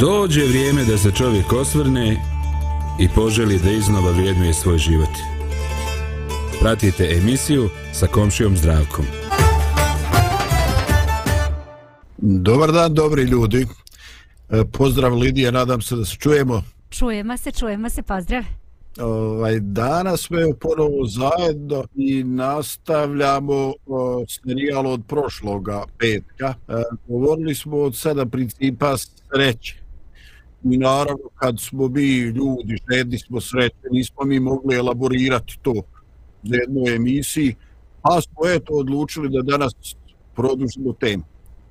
Dođe vrijeme da se čovjek osvrne i poželi da iznova vrijednuje svoj život. Pratite emisiju sa komšijom zdravkom. Dobar dan, dobri ljudi. E, pozdrav Lidija, nadam se da se čujemo. Čujemo se, čujemo se, pozdrav. Ovaj, danas smo ponovo zajedno i nastavljamo o, serijal od prošloga petka. E, govorili smo od sedam principa sreće. I naravno kad smo mi ljudi, žedni smo sreće, nismo mi mogli elaborirati to za jednu emisiji, pa smo eto odlučili da danas produžimo temu.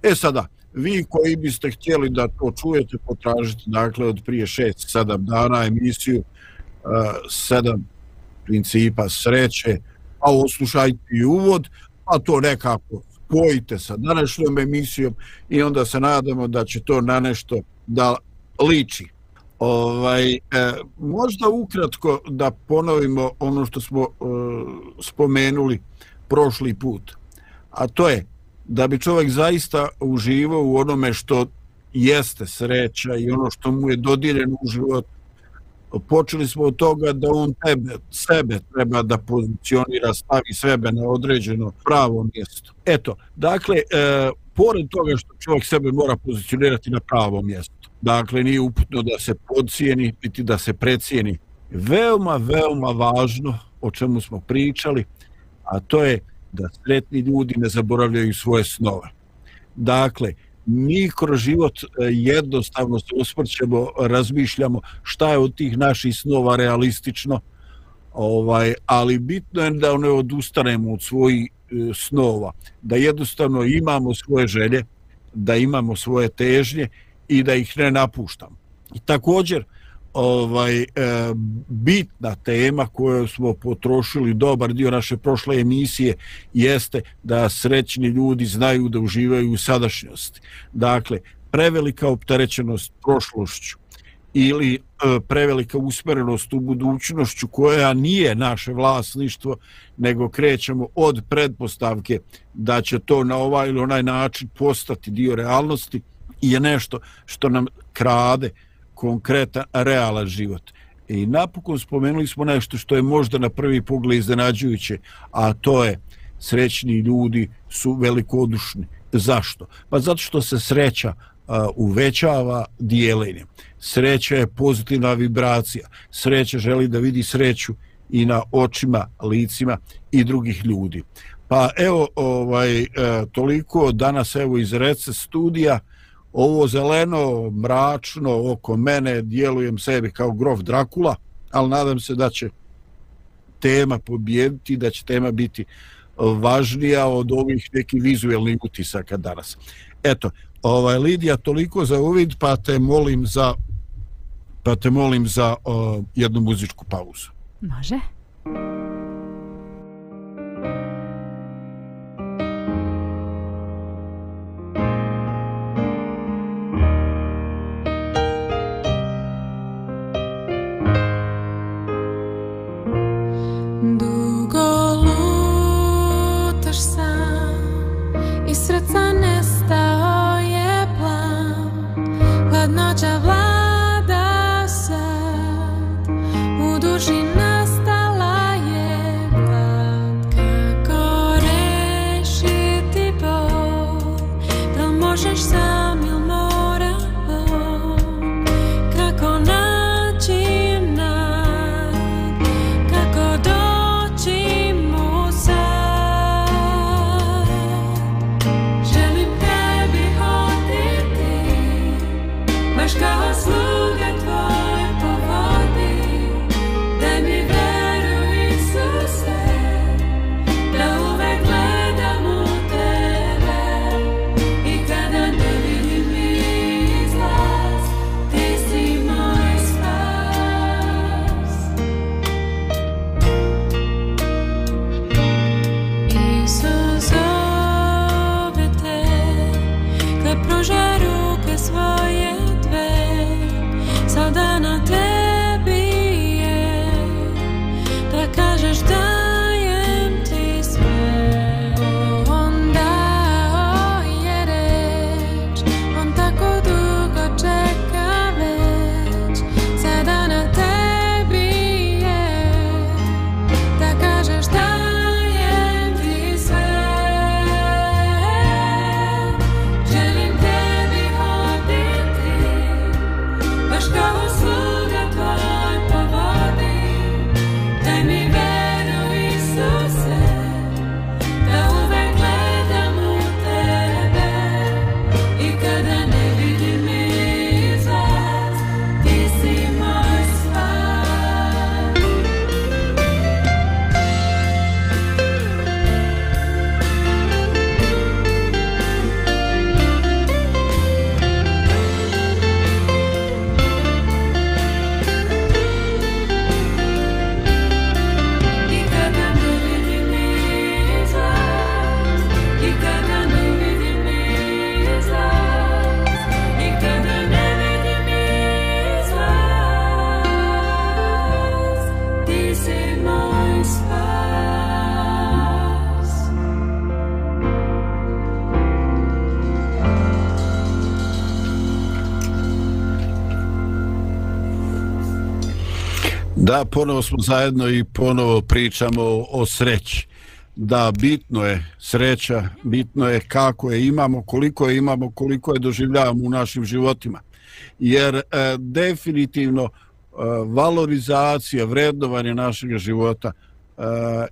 E sada, vi koji biste htjeli da to čujete, potražite dakle od prije 6-7 dana emisiju e, sedam principa sreće, a oslušajte i uvod, a to nekako spojite sa današnjom emisijom i onda se nadamo da će to na nešto da liči. Ovaj, e, možda ukratko da ponovimo ono što smo e, spomenuli prošli put, a to je da bi čovjek zaista uživao u onome što jeste sreća i ono što mu je dodireno u životu, počeli smo od toga da on tebe, sebe treba da pozicionira, stavi sebe na određeno pravo mjesto. Eto, dakle, e, pored toga što čovjek sebe mora pozicionirati na pravo mjesto, dakle, nije uputno da se podcijeni, niti da se precijeni. Veoma, veoma važno o čemu smo pričali, a to je da sretni ljudi ne zaboravljaju svoje snove. Dakle, mi kroz život e, jednostavno se usprćemo, razmišljamo šta je od tih naših snova realistično, ovaj, ali bitno je da ne odustanemo od svojih e, snova, da jednostavno imamo svoje želje, da imamo svoje težnje i da ih ne napuštam. I također, ovaj e, bitna tema koju smo potrošili dobar dio naše prošle emisije jeste da srećni ljudi znaju da uživaju u sadašnjosti. Dakle, prevelika opterećenost prošlošću ili e, prevelika usmerenost u budućnošću koja nije naše vlasništvo, nego krećemo od predpostavke da će to na ovaj ili onaj način postati dio realnosti je nešto što nam krade konkretan, realan život. I napokon spomenuli smo nešto što je možda na prvi pogled iznenađujuće, a to je srećni ljudi su velikodušni. Zašto? Pa zato što se sreća uvećava dijelenjem. Sreća je pozitivna vibracija. Sreća želi da vidi sreću i na očima, licima i drugih ljudi. Pa evo, ovaj, e, toliko danas evo iz Rece studija, ovo zeleno, mračno oko mene djelujem sebi kao grof Drakula, ali nadam se da će tema pobijediti, da će tema biti važnija od ovih nekih vizuelnih utisaka danas. Eto, ovaj Lidija toliko za uvid, pa te molim za pa te molim za o, jednu muzičku pauzu. Može. Da, ponovo smo zajedno i ponovo pričamo o, sreći. Da, bitno je sreća, bitno je kako je imamo, koliko je imamo, koliko je doživljavamo u našim životima. Jer e, definitivno e, valorizacija, vrednovanje našeg života e,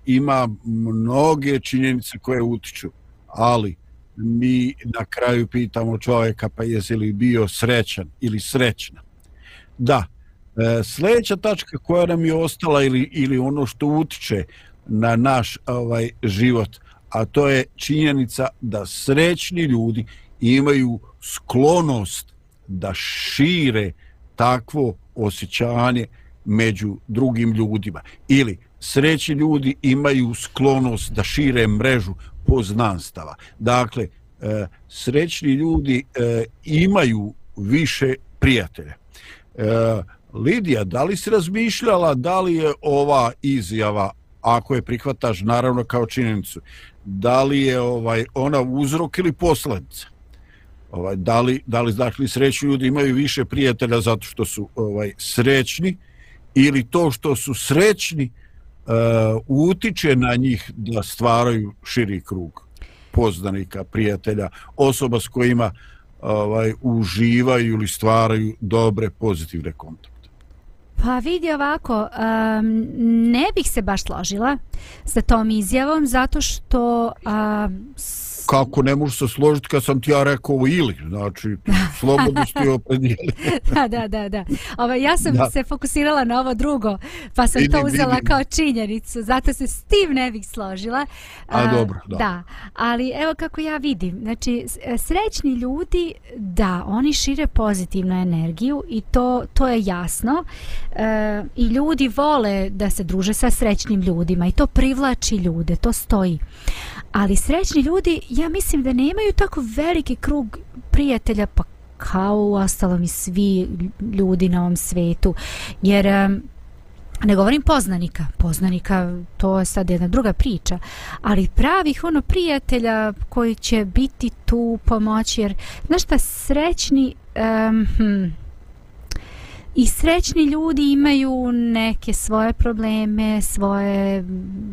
ima mnoge činjenice koje utiču, ali mi na kraju pitamo čovjeka pa jesi li bio srećan ili srećna. Da, E, sljedeća tačka koja nam je ostala ili, ili ono što utiče na naš ovaj život, a to je činjenica da srećni ljudi imaju sklonost da šire takvo osjećanje među drugim ljudima. Ili srećni ljudi imaju sklonost da šire mrežu poznanstava. Dakle, e, srećni ljudi e, imaju više prijatelja. E, Lidija, da li si razmišljala da li je ova izjava, ako je prihvataš naravno kao činjenicu, da li je ovaj ona uzrok ili posljedica? Ovaj, da li, da li dakle, srećni ljudi imaju više prijatelja zato što su ovaj srećni ili to što su srećni uh, utiče na njih da stvaraju širi krug poznanika, prijatelja, osoba s kojima ovaj uživaju ili stvaraju dobre pozitivne kontakte. Pa vidi ovako, um, ne bih se baš složila sa tom izjavom zato što um, kako ne možeš se složiti kad sam ti ja rekao ili, znači, slobodno ste opredijeli. da, da, da, da. Ova, ja sam da. se fokusirala na ovo drugo, pa sam vidim, to uzela vidim. kao činjenicu, zato se s tim ne bih složila. A, A dobro, da. Da, ali evo kako ja vidim, znači, srećni ljudi, da, oni šire pozitivnu energiju i to, to je jasno. E, I ljudi vole da se druže sa srećnim ljudima i to privlači ljude, to stoji. Ali srećni ljudi, ja mislim da nemaju tako veliki krug prijatelja, pa kao u ostalom i svi ljudi na ovom svetu. Jer ne govorim poznanika, poznanika to je sad jedna druga priča, ali pravih ono prijatelja koji će biti tu pomoći, jer znaš šta, srećni, um, hm, I srećni ljudi imaju neke svoje probleme, svoje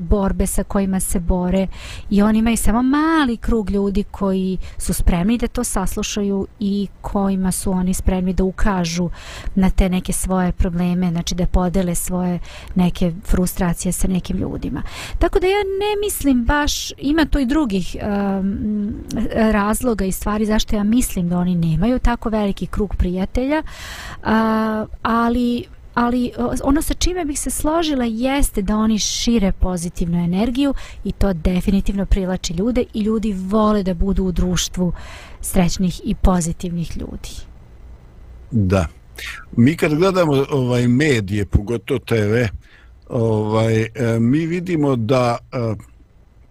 borbe sa kojima se bore i oni imaju samo mali krug ljudi koji su spremni da to saslušaju i kojima su oni spremni da ukažu na te neke svoje probleme, znači da podele svoje neke frustracije sa nekim ljudima. Tako da ja ne mislim baš, ima to i drugih um, razloga i stvari zašto ja mislim da oni nemaju tako veliki krug prijatelja, uh, ali ali ono sa čime bih se složila jeste da oni šire pozitivnu energiju i to definitivno privlači ljude i ljudi vole da budu u društvu srećnih i pozitivnih ljudi. Da. Mi kad gledamo ovaj medije, pogotovo TV, ovaj e, mi vidimo da e,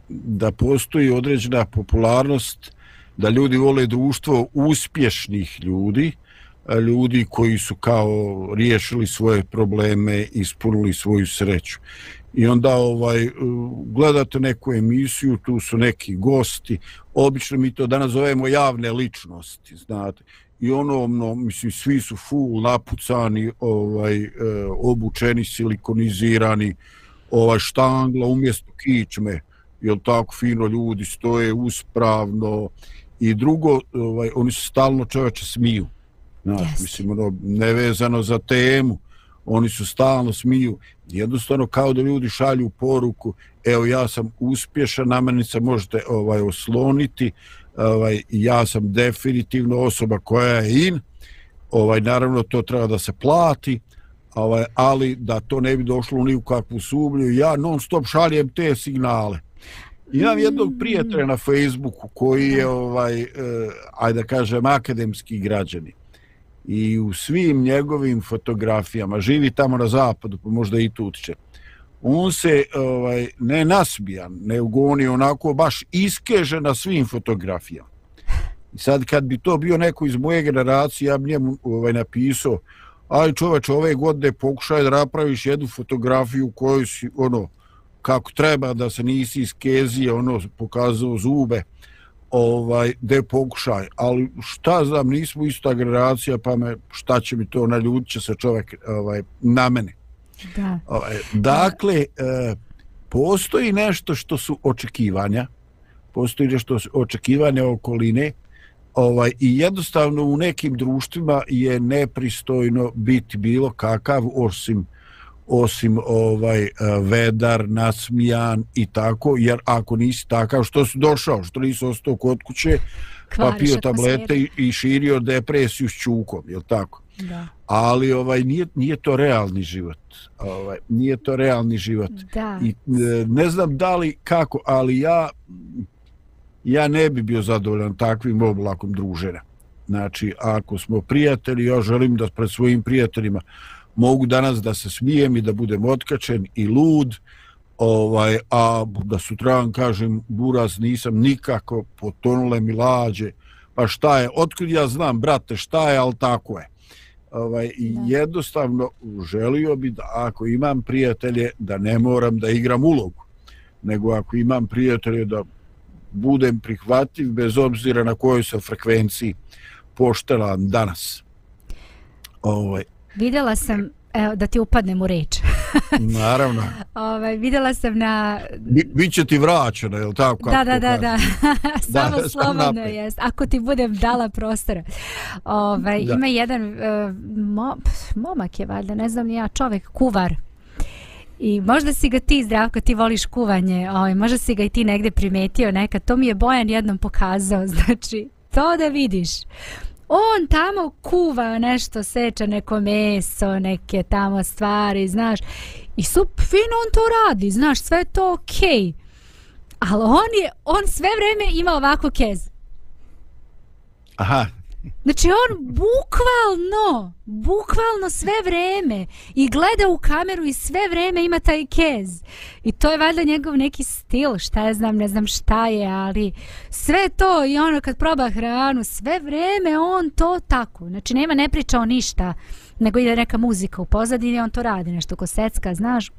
da postoji određena popularnost da ljudi vole društvo uspješnih ljudi, ljudi koji su kao riješili svoje probleme, ispunili svoju sreću. I onda ovaj e, gledate neku emisiju, tu su neki gosti, obično mi to danas zovemo javne ličnosti, znate. I ono, no, mislim, svi su full napucani, ovaj, e, obučeni, silikonizirani, ovaj štangla umjesto kičme, jel tako fino ljudi stoje uspravno i drugo, ovaj, oni su stalno čoveče smiju. Znaš, yes. mislim, ono, nevezano za temu, oni su stalno smiju, jednostavno kao da ljudi šalju poruku, evo ja sam uspješan, na meni se možete ovaj, osloniti, ovaj, ja sam definitivno osoba koja je in, ovaj, naravno to treba da se plati, ovaj, ali da to ne bi došlo ni u kakvu sublju, ja non stop šaljem te signale. Imam jednog prijatelja na Facebooku koji je, ovaj, eh, ajde da kažem, akademski građani i u svim njegovim fotografijama, živi tamo na zapadu, pa možda i tu utiče, on se ovaj, ne nasbijan, ne ugoni onako baš iskeže na svim fotografijama. I sad kad bi to bio neko iz moje generacije, ja bi njemu ovaj, napisao, aj čoveč, ove godine pokušaj da napraviš jednu fotografiju koju kojoj si, ono, kako treba da se nisi iskezio, ono, pokazao zube, ovaj de pokušaj, ali šta znam, nismo ista generacija, pa me šta će mi to na će se čovjek ovaj na mene. Da. Ovaj, dakle, e, postoji nešto što su očekivanja, postoji nešto su očekivanja okoline, ovaj i jednostavno u nekim društvima je nepristojno biti bilo kakav osim osim ovaj e, vedar, nasmijan i tako, jer ako nisi takav, što si došao, što nisi ostao kod kuće, pa pio tablete i, i širio depresiju s čukom, je tako? Da. Ali ovaj nije nije to realni život. Ovaj nije to realni život. Da. I e, ne znam da li kako, ali ja ja ne bi bio zadovoljan takvim oblakom druženja. Znači, ako smo prijatelji, ja želim da pred svojim prijateljima mogu danas da se smijem i da budem otkačen i lud, ovaj, a da sutradan kažem, buraz, nisam nikako, potonule mi lađe, pa šta je, otkud ja znam, brate, šta je, ali tako je. Ovaj, I jednostavno želio bi da ako imam prijatelje, da ne moram da igram ulogu, nego ako imam prijatelje da budem prihvatljiv bez obzira na kojoj sam frekvenciji poštela danas. Ovaj. Vidjela sam, evo, da ti upadnem u reč. Naravno. ovaj, vidjela sam na... Bi, biće ti vraćeno, je li tako? Da, da, da, da. Samo da, slobodno jest. Ako ti budem dala prostora. Ovaj, ima jedan uh, mo, momak je valjda, ne znam ja, čovjek, kuvar. I možda si ga ti, Zdravko, ti voliš kuvanje, ovaj, možda si ga i ti negde primetio nekad. To mi je Bojan jednom pokazao, znači, to da vidiš. On tamo kuva nešto, seče neko meso, neke tamo stvari, znaš. I su fino on to radi, znaš, sve to okej. Okay. Ali on je, on sve vreme ima ovako kez. Aha, Znači on bukvalno, bukvalno sve vreme i gleda u kameru i sve vreme ima taj kez. I to je valjda njegov neki stil, šta ja znam, ne znam šta je, ali sve to i ono kad proba hranu, sve vreme on to tako. Znači nema, ne priča o ništa, nego ide neka muzika u pozadini, on to radi nešto ko secka, znaš.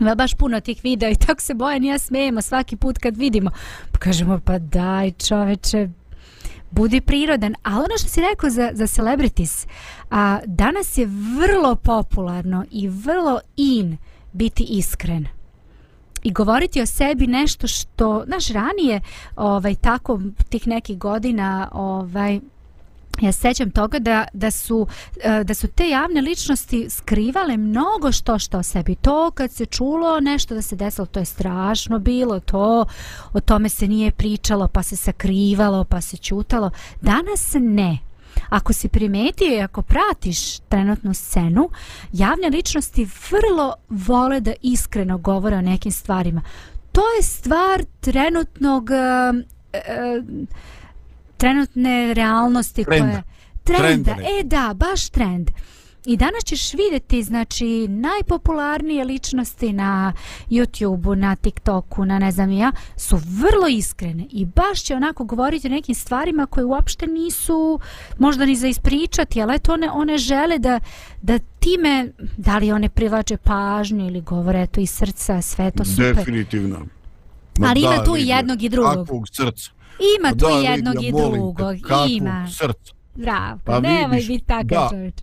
Ima baš puno tih videa i tako se Bojan i ja smijemo svaki put kad vidimo. Pa kažemo, pa daj čoveče, budi prirodan. A ono što si rekao za, za celebrities, a, danas je vrlo popularno i vrlo in biti iskren i govoriti o sebi nešto što naš ranije ovaj tako tih nekih godina ovaj Ja sećam toga da, da, su, e, da su te javne ličnosti skrivale mnogo što što o sebi. To kad se čulo nešto da se desilo, to je strašno bilo, to o tome se nije pričalo, pa se sakrivalo, pa se čutalo. Danas ne. Ako si primetio i ako pratiš trenutnu scenu, javne ličnosti vrlo vole da iskreno govore o nekim stvarima. To je stvar trenutnog... E, e, trenutne realnosti trenda. koje trenda, trenda e da, baš trend i danas ćeš vidjeti znači najpopularnije ličnosti na YouTubeu, na TikToku, na ne znam ja, su vrlo iskrene i baš će onako govoriti o nekim stvarima koje uopšte nisu možda ni za ispričati, ali eto one, one žele da, da time, da li one privlače pažnju ili govore to iz srca, sve to super. Definitivno. Ma ali ima tu i jednog i drugog. Kakvog srca. Ima tu da, jednog i drugog. Ima. Srce. Bravo, pa nemoj biti takav čovječ.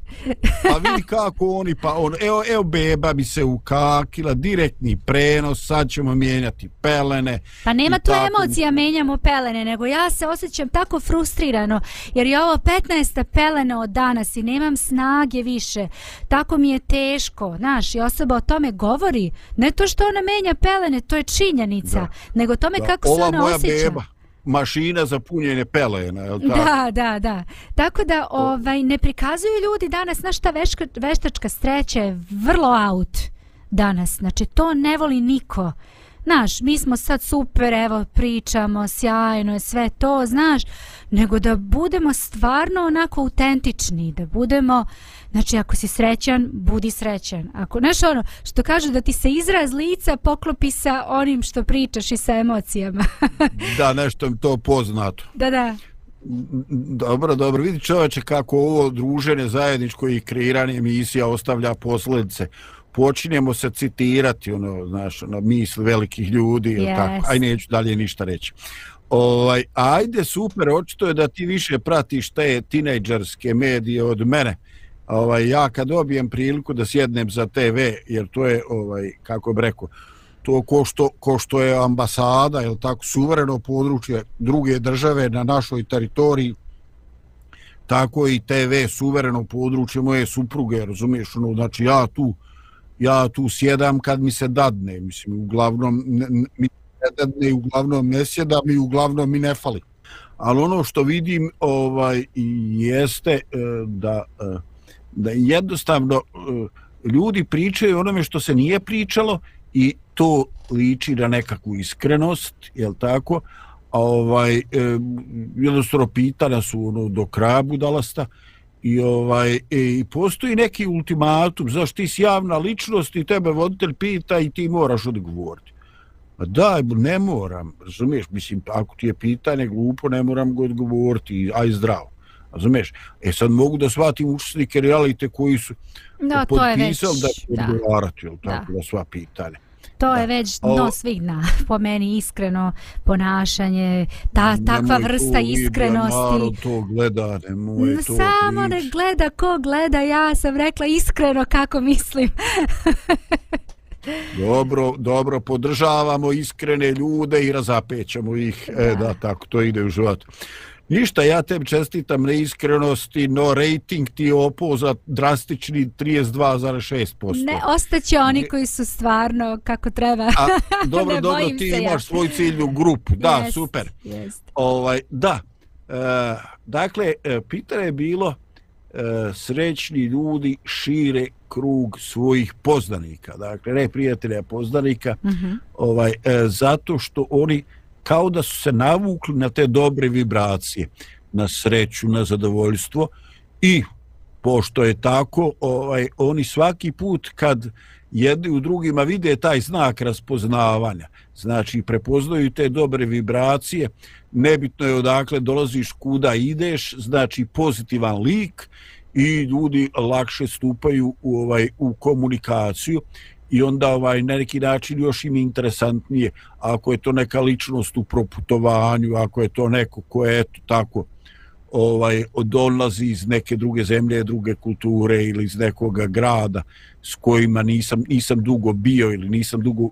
pa vidi kako oni, pa on, evo, evo beba bi se ukakila, direktni prenos, sad ćemo mijenjati pelene. Pa nema tu tako... emocija, menjamo pelene, nego ja se osjećam tako frustrirano, jer je ovo 15. pelene od danas i nemam snage više. Tako mi je teško, znaš, i osoba o tome govori. Ne to što ona menja pelene, to je činjenica, da. nego tome da. kako se ona osjeća. Ova beba mašina za punjenje pelena, je li tako? Da, da, da. Tako da ovaj, ne prikazuju ljudi danas, znaš ta veška, veštačka streća je vrlo out danas. Znači, to ne voli niko. Znaš, mi smo sad super, evo, pričamo, sjajno je sve to, znaš, nego da budemo stvarno onako autentični, da budemo, znači, ako si srećan, budi srećan. Ako, znaš, ono, što kaže da ti se izraz lica poklopi sa onim što pričaš i sa emocijama. da, nešto je to poznato. Da, da. Dobro, dobro, vidi čoveče kako ovo druženje zajedničko i kreiranje emisija ostavlja posljedice počinjemo se citirati ono znaš ono misli velikih ljudi yes. tako aj neću dalje ništa reći ovaj ajde super očito je da ti više pratiš te tinejdžerske medije od mene ovaj, ja kad dobijem priliku da sjednem za TV, jer to je, ovaj, kako bi rekao, to ko što, ko što je ambasada, je tako, suvereno područje druge države na našoj teritoriji, tako i TV suvereno područje moje supruge, razumiješ, ono, znači ja tu, ja tu sjedam kad mi se dadne, mislim, uglavnom ne, mi ne dadne, uglavnom ne sjedam i uglavnom mi ne fali. Ali ono što vidim ovaj jeste e, da e, da jednostavno eh, ljudi pričaju onome što se nije pričalo i to liči na nekakvu iskrenost, je tako? A ovaj, eh, jednostavno pitana su ono, do kraja budalasta i, ovaj, e, i postoji neki ultimatum, zašto ti si javna ličnost i tebe voditelj pita i ti moraš odgovoriti. Pa da, ne moram, razumiješ, mislim, ako ti je pitanje glupo, ne moram go odgovoriti, aj zdravo. Razumeš? E sad mogu da shvatim učesnike realite koji su no, potpisali da će odgovarati, da. tako da sva pitanja. To da. je već dno svih dna, po meni iskreno ponašanje, ta, takva vrsta iskrenosti. Nemoj to gleda, nemoj to Samo ne gleda ko gleda, ja sam rekla iskreno kako mislim. dobro, dobro, podržavamo iskrene ljude i razapećamo ih. E, da. E, da, tako, to ide u životu. Ništa, ja tebi čestitam na iskrenosti, no rating ti je opao za drastični 32,6%. Ne, ostaće oni koji su stvarno kako treba. A, dobro, dobro, ti imaš ja. svoju ciljnu grupu. Da, jest, super. Jest. Ovaj, da, e, dakle, e, pitanje je bilo e, srećni ljudi šire krug svojih poznanika. Dakle, ne prijatelja poznanika, mm -hmm. ovaj, e, zato što oni kao da su se navukli na te dobre vibracije, na sreću, na zadovoljstvo. I pošto je tako, ovaj, oni svaki put kad jedni u drugima vide taj znak raspoznavanja, znači prepoznaju te dobre vibracije, nebitno je odakle dolaziš kuda ideš, znači pozitivan lik i ljudi lakše stupaju u ovaj u komunikaciju i onda ovaj na neki način još im interesantnije ako je to neka ličnost u proputovanju ako je to neko ko je eto tako ovaj dolazi iz neke druge zemlje druge kulture ili iz nekog grada s kojima nisam nisam dugo bio ili nisam dugo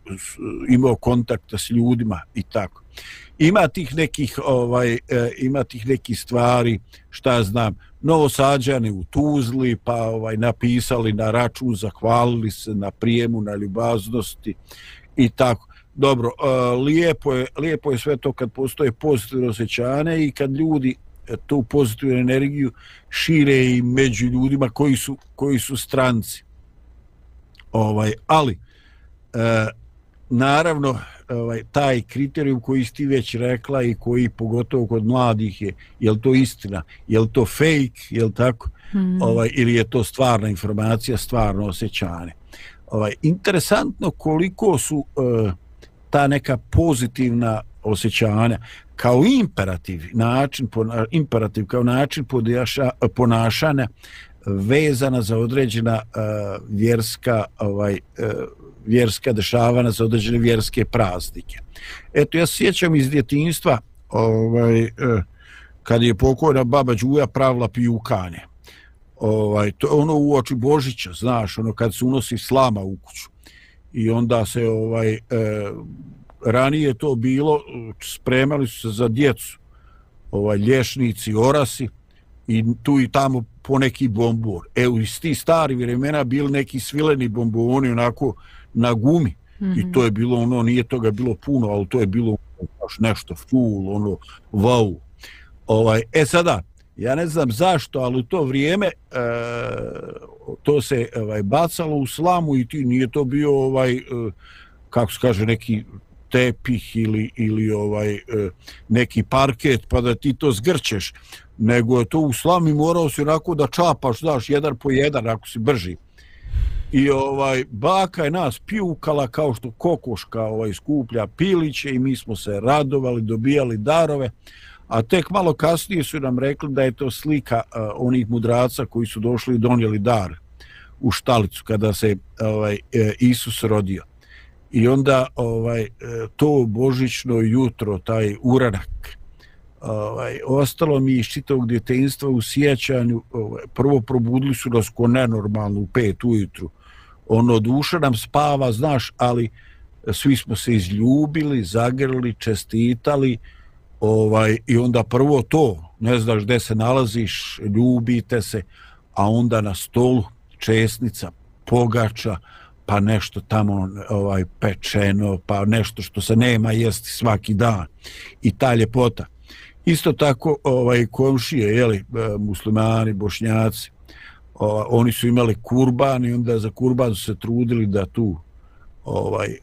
imao kontakta s ljudima i tako ima tih nekih ovaj e, ima tih nekih stvari šta znam novosađani u Tuzli pa ovaj napisali na račun zahvalili se na prijemu na ljubaznosti i tako. Dobro e, lijepo je lijepo je sve to kad postoje pozitivno osjećanje i kad ljudi e, tu pozitivnu energiju šire i među ljudima koji su koji su stranci. Ovaj ali e, naravno ovaj, taj kriterijum koji ti već rekla i koji pogotovo kod mladih je, je li to istina, je li to fake, je li tako, mm. ovaj, ili je to stvarna informacija, stvarno osjećanje. Ovaj, interesantno koliko su uh, ta neka pozitivna osjećanja kao imperativ način imperativ kao način podjaša, ponašanja vezana za određena uh, vjerska ovaj uh, vjerska dešavanja za određene vjerske praznike. Eto, ja sjećam iz djetinstva ovaj, eh, kad je pokojna baba Đuja pravila pijukanje. Ovaj, to je ono u oči Božića, znaš, ono kad se unosi slama u kuću. I onda se ovaj eh, ranije to bilo, eh, spremali su se za djecu, ovaj, lješnici, orasi, i tu i tamo po neki bombor. Evo, iz ti stari vremena bili neki svileni bomboni, onako, na gumi mm -hmm. i to je bilo ono nije toga bilo puno ali to je bilo baš nešto full ono wow ovaj e sada ja ne znam zašto ali u to vrijeme e, to se ovaj bacalo u slamu i ti nije to bio ovaj e, kako se kaže neki tepih ili ili ovaj e, neki parket pa da ti to zgrčeš nego je to u slami morao si onako da čapaš daš jedan po jedan ako si brži I ovaj baka je nas pijukala kao što kokoška ovaj skuplja piliće i mi smo se radovali, dobijali darove. A tek malo kasnije su nam rekli da je to slika uh, onih mudraca koji su došli i donijeli dar u štalicu kada se ovaj e, Isus rodio. I onda ovaj e, to božićno jutro, taj uranak, ovaj, ostalo mi iz čitavog djetinjstva u sjećanju, ovaj, prvo probudili su nas ko nenormalno u pet ujutru. Ono, duša nam spava, znaš, ali svi smo se izljubili, zagrli, čestitali, ovaj, i onda prvo to, ne znaš gde se nalaziš, ljubite se, a onda na stolu česnica, pogača, pa nešto tamo ovaj pečeno, pa nešto što se nema jesti svaki dan i ta ljepota. Isto tako ovaj komšije, jeli, li, e, muslimani, bošnjaci, ovaj, oni su imali kurban i onda za kurban su se trudili da tu ovaj e,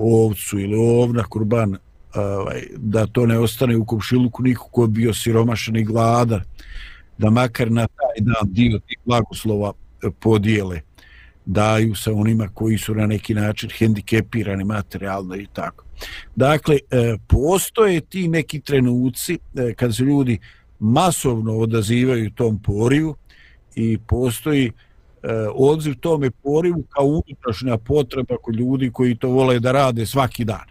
ovcu ili ovna kurban ovaj, da to ne ostane u komšiluku niko ko je bio siromašan i gladan da makar na taj dan dio tih blagoslova podijele daju sa onima koji su na neki način hendikepirani materijalno i tako. Dakle, e, postoje ti neki trenuci e, kad se ljudi masovno odazivaju tom poriju i postoji e, odziv tome porivu kao unutrašnja potreba kod ljudi koji to vole da rade svaki dan.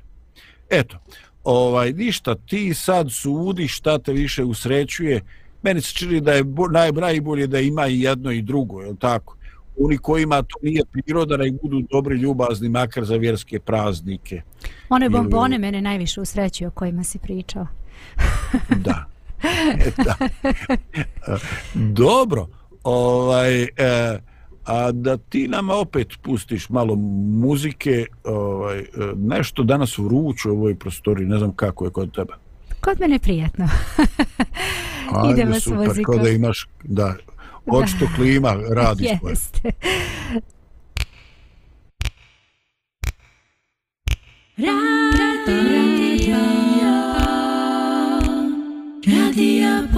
Eto, ovaj, ništa, ti sad sudi šta te više usrećuje, meni se čini da je najbolje da ima i jedno i drugo, je tako? Oni kojima to nije priroda da budu dobri ljubazni makar za vjerske praznike. One bombone Ili... mene najviše usrećuju o kojima si pričao. da. da. Dobro. Ovaj, e, a da ti nama opet pustiš malo muzike, ovaj, e, nešto danas vruću u ovoj prostori, ne znam kako je kod tebe. Kod mene prijetno. Idemo s muzikom. Ajde, super, da imaš, da, očito klima radi svoje. Jeste. Radio, radio,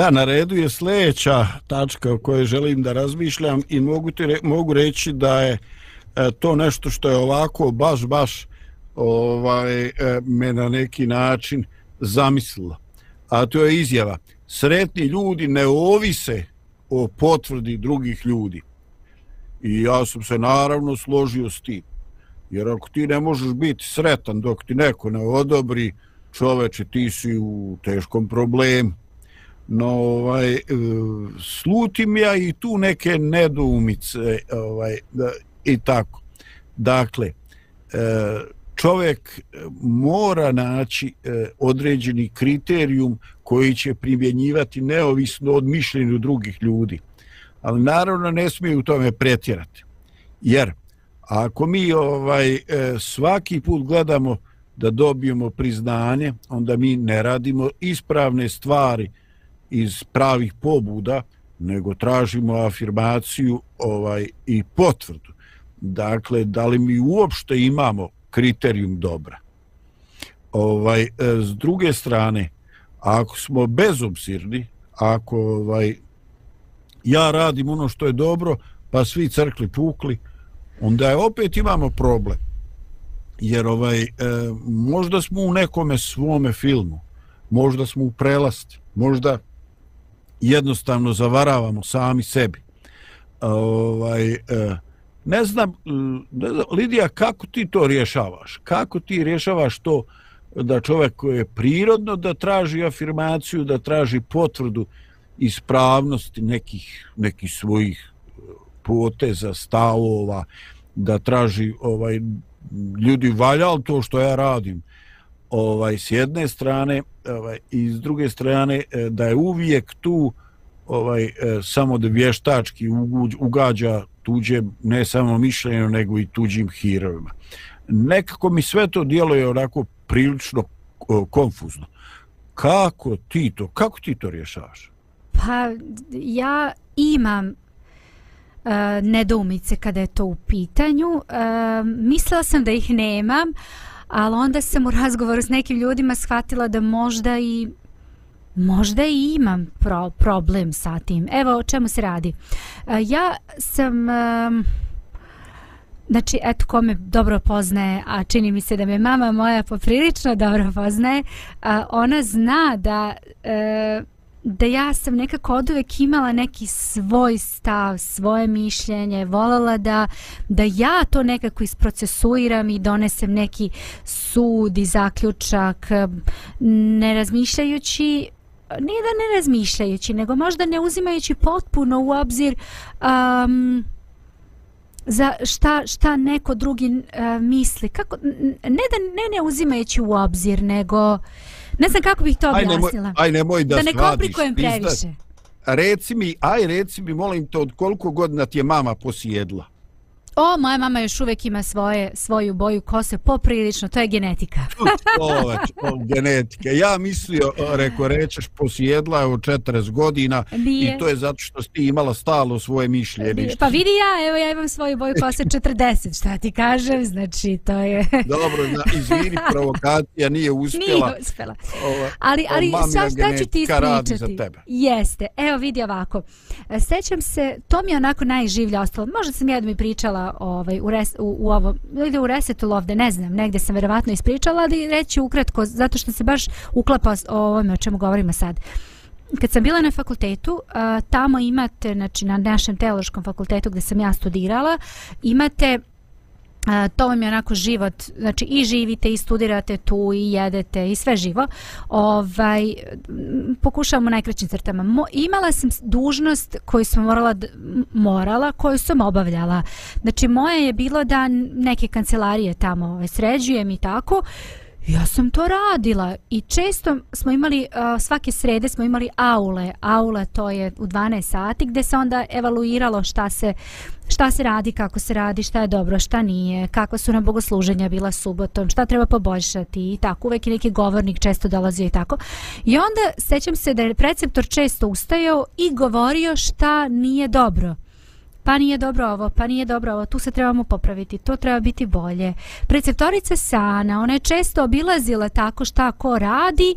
Da, na redu je sljedeća tačka o kojoj želim da razmišljam i mogu, ti re, mogu reći da je e, to nešto što je ovako baš, baš ovaj, e, me na neki način zamislilo. A to je izjava. Sretni ljudi ne ovise o potvrdi drugih ljudi. I ja sam se naravno složio s tim. Jer ako ti ne možeš biti sretan dok ti neko ne odobri, čoveče, ti si u teškom problemu. No, ovaj, e, slutim ja i tu neke nedoumice ovaj, da, i tako. Dakle, e, čovjek mora naći e, određeni kriterijum koji će primjenjivati neovisno od mišljenju drugih ljudi. Ali naravno ne smije u tome pretjerati. Jer ako mi ovaj svaki put gledamo da dobijemo priznanje, onda mi ne radimo ispravne stvari iz pravih pobuda, nego tražimo afirmaciju ovaj i potvrdu. Dakle, da li mi uopšte imamo kriterijum dobra? Ovaj, e, s druge strane, ako smo bezobzirni, ako ovaj, ja radim ono što je dobro, pa svi crkli pukli, onda je opet imamo problem. Jer ovaj, e, možda smo u nekome svome filmu, možda smo u prelasti, možda jednostavno zavaravamo sami sebi. Ovaj, e, ne znam, e, ne znam, Lidija, kako ti to rješavaš? Kako ti rješavaš to da čovjek koji je prirodno da traži afirmaciju, da traži potvrdu ispravnosti nekih, nekih svojih e, poteza, stavova, da traži ovaj ljudi valja to što ja radim ovaj s jedne strane ovaj i s druge strane e, da je uvijek tu ovaj e, samo da vještački ugađa tuđe ne samo mišljenju nego i tuđim hirovima. Nekako mi sve to djeluje onako prilično konfuzno. Kako ti to, kako ti to rješavaš? Pa ja imam uh, nedoumice kada je to u pitanju. Uh, mislila sam da ih nemam, ali onda sam u razgovoru s nekim ljudima shvatila da možda i možda i imam pro, problem sa tim. Evo o čemu se radi. E, ja sam... Znači, eto, ko me dobro poznaje, a čini mi se da me mama moja poprilično dobro poznaje, a, ona zna da e, da ja sam nekako od uvek imala neki svoj stav, svoje mišljenje, volala da, da ja to nekako isprocesuiram i donesem neki sud i zaključak, ne razmišljajući nije da ne razmišljajući, nego možda ne uzimajući potpuno u obzir um, za šta, šta neko drugi uh, misli. Kako, ne da ne, ne uzimajući u obzir, nego uh, Ne znam kako bih to objasnila. Aj nemoj, aj nemoj da, da ne komplikujem previše. Reci mi, aj reci mi, molim te, od koliko godina ti je mama posjedla? O, moja mama još uvijek ima svoje, svoju boju kose, poprilično, to je genetika. o, genetika. Ja mislio, reko, rečeš, posjedla je od 40 godina Nije. i to je zato što si imala stalo svoje mišljenje. Pa vidi ja, evo ja imam svoju boju kose 40, šta ti kažem, znači to je... Dobro, na, izvini, provokacija nije uspjela. Nije uspjela. Ovo, ali, ali šta, šta ću ti ispričati? Jeste, evo vidi ovako. Sećam se, to mi je onako najživlje ostalo. Možda sam jednom i pričala ovaj u res, u, u ovo ili u resetu ovde ne znam negde sam verovatno ispričala ali reći ukratko zato što se baš uklapa o ovome o čemu govorimo sad. Kad sam bila na fakultetu tamo imate znači na našem teološkom fakultetu gdje sam ja studirala imate Uh, to vam je onako život, znači i živite i studirate tu i jedete i sve živo. Ovaj, pokušavamo najkraćim crtama. Mo, imala sam dužnost koju sam morala, morala, koju sam obavljala. Znači moje je bilo da neke kancelarije tamo ovaj, sređujem i tako. Ja sam to radila i često smo imali, uh, svake srede smo imali aule. Aule to je u 12 sati gdje se onda evaluiralo šta se, šta se radi, kako se radi, šta je dobro, šta nije, kakva su nam bogosluženja bila subotom, šta treba poboljšati i tako. Uvijek je neki govornik često dolazio i tako. I onda sećam se da je preceptor često ustajao i govorio šta nije dobro pa nije dobro ovo, pa nije dobro ovo, tu se trebamo popraviti, to treba biti bolje. Preceptorica Sana, ona je često obilazila tako šta ko radi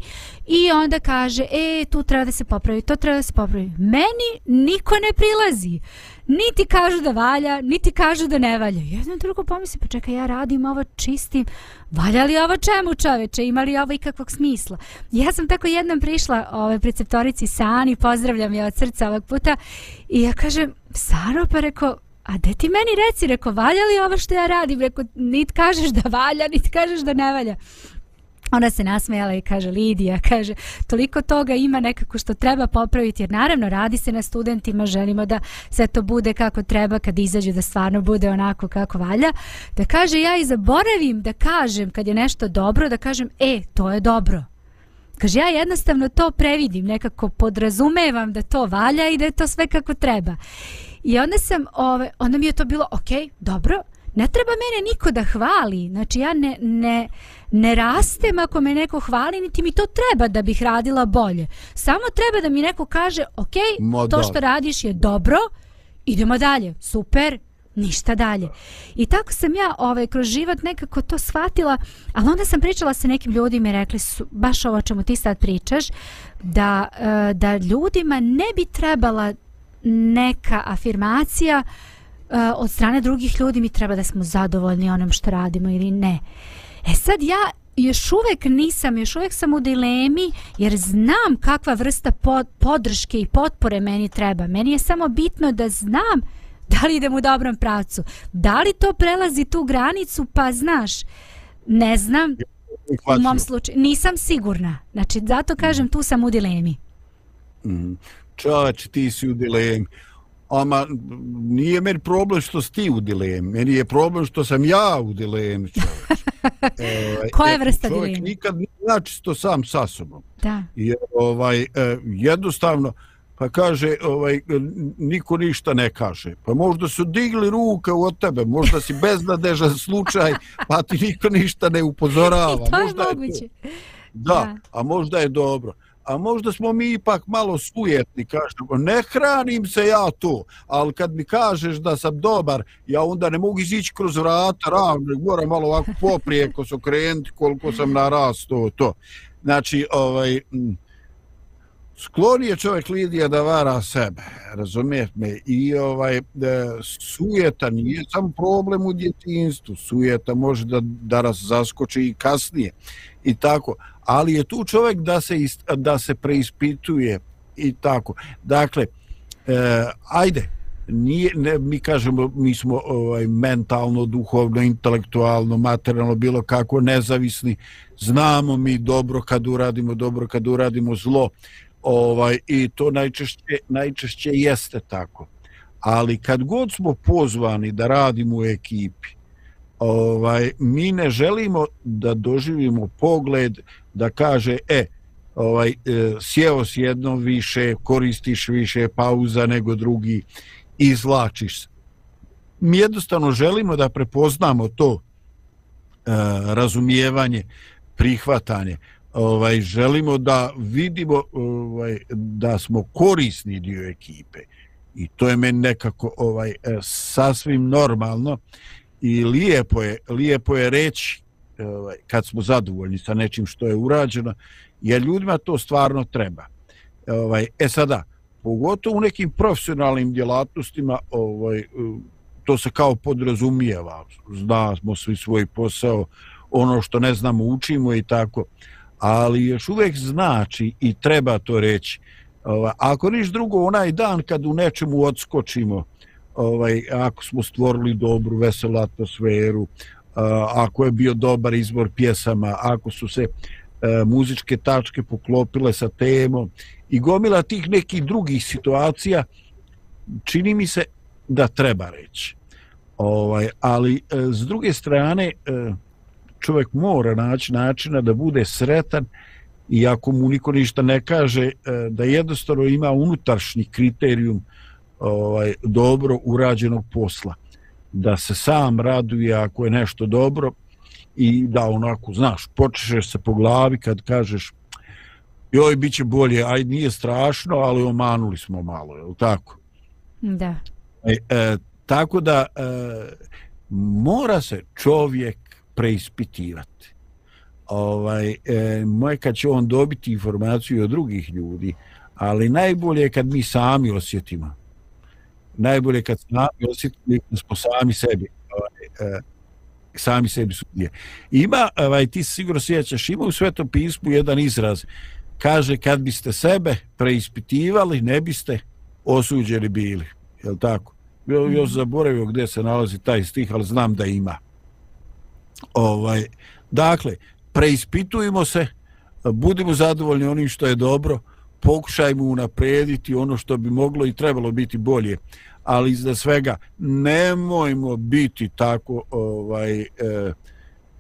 i onda kaže, e, tu treba da se popravi, to treba da se popravi. Meni niko ne prilazi niti kažu da valja, niti kažu da ne valja. Jedno drugo pomisli, pa čekaj, ja radim ovo čistim, valja li ovo čemu čoveče, ima li ovo ikakvog smisla? Ja sam tako jednom prišla ove preceptorici Sani, pozdravljam je od srca ovog puta, i ja kažem, Sano, pa reko, a de ti meni reci, reko, valja li ovo što ja radim? Reko, nit kažeš da valja, nit kažeš da ne valja. Ona se nasmejala i kaže Lidija, kaže toliko toga ima nekako što treba popraviti jer naravno radi se na studentima, želimo da sve to bude kako treba kad izađu da stvarno bude onako kako valja. Da kaže ja i zaboravim da kažem kad je nešto dobro, da kažem e, to je dobro. Kaže ja jednostavno to previdim, nekako podrazumevam da to valja i da je to sve kako treba. I onda sam, ove, onda mi je to bilo, ok, dobro, ne treba mene niko da hvali, znači ja ne, ne, ne rastem ako me neko hvali, niti mi to treba da bih radila bolje. Samo treba da mi neko kaže, ok, Mo, to što radiš je dobro, idemo dalje, super, ništa dalje. I tako sam ja ovaj, kroz život nekako to shvatila, ali onda sam pričala sa nekim ljudima i rekli su, baš ovo čemu ti sad pričaš, da, uh, da ljudima ne bi trebala neka afirmacija uh, od strane drugih ljudi, mi treba da smo zadovoljni onom što radimo ili ne. E sad ja još uvek nisam, još uvek sam u dilemi jer znam kakva vrsta pod, podrške i potpore meni treba. Meni je samo bitno da znam da li idem u dobrom pravcu. Da li to prelazi tu granicu, pa znaš, ne znam, u mom slučaju, nisam sigurna. Znači, zato kažem, tu sam u dilemi. Mm. Čoveč, ti si u dilemi. Ama nije meni problem što si ti u dilemi. Meni je problem što sam ja u dilemi, čoveč. e, Koja vrsta dilemi? Čovjek nikad nije znači to sam sa sobom. Da. Jer, ovaj, e, jednostavno, pa kaže, ovaj, niko ništa ne kaže. Pa možda su digli ruke od tebe, možda si beznadežan slučaj, pa ti niko ništa ne upozorava. I to možda je moguće. Je to. Da, da, a možda je dobro a možda smo mi ipak malo sujetni, kažemo, ne hranim se ja to, ali kad mi kažeš da sam dobar, ja onda ne mogu izići kroz vrata ravno, moram malo ovako poprijeko se okrenuti koliko sam narastao to. Znači, ovaj, sklon je čovjek Lidija da vara sebe, razumijete me, i ovaj, e, sujeta nije sam problem u djetinstvu, sujeta može da, da nas zaskoči i kasnije i tako, ali je tu čovjek da se ist, da se preispituje i tako. Dakle, e, ajde, nije, ne, mi kažemo, mi smo ovaj, mentalno, duhovno, intelektualno, materijalno, bilo kako nezavisni, znamo mi dobro kad uradimo dobro, kad uradimo zlo, ovaj, i to najčešće, najčešće jeste tako. Ali kad god smo pozvani da radimo u ekipi, ovaj mi ne želimo da doživimo pogled da kaže e ovaj e, sjeo s jednom više koristiš više pauza nego drugi izlačiš se. Mi jednostavno želimo da prepoznamo to e, razumijevanje prihvatanje. Ovaj želimo da vidimo ovaj da smo korisni dio ekipe. I to je meni nekako ovaj e, sasvim normalno i lijepo je, lijepo je reći Ovaj, kad smo zadovoljni sa nečim što je urađeno, jer ljudima to stvarno treba. Ovaj, e sada, pogotovo u nekim profesionalnim djelatnostima, ovaj, to se kao podrazumijeva, znamo svi svoj posao, ono što ne znamo učimo i tako, ali još uvijek znači i treba to reći. Ovaj, ako niš drugo, onaj dan kad u nečemu odskočimo, ovaj, ako smo stvorili dobru, veselu atmosferu, Eh, ako je bio dobar izbor pjesama, ako su se eh, muzičke tačke poklopile sa temom i gomila tih nekih drugih situacija, čini mi se da treba reći. Ovaj, ali eh, s druge strane, čovjek mora naći načina da bude sretan i ako mu niko ništa ne kaže, da jednostavno ima unutaršnji kriterijum ovaj dobro urađenog posla da se sam raduje ako je nešto dobro i da onako znaš počneš se po glavi kad kažeš joj bit će bolje aj nije strašno ali omanuli smo malo je li tako da E, e, tako da e, mora se čovjek preispitivati. Ovaj, e, moje kad će on dobiti informaciju od drugih ljudi, ali najbolje je kad mi sami osjetimo. Najbolje kad sami osjetili i smo sami sebi. Ovaj, e, sami sebi sudije. Ima, ovaj, ti sigurno sjećaš, ima u Svetom pismu jedan izraz. Kaže, kad biste sebe preispitivali, ne biste osuđeni bili. Je li tako? Jo, još zaboravio gdje se nalazi taj stih, ali znam da ima. Ovaj, dakle, preispitujemo se, budimo zadovoljni onim što je dobro, pokušajmo unaprediti ono što bi moglo i trebalo biti bolje ali iza svega nemojmo biti tako ovaj e,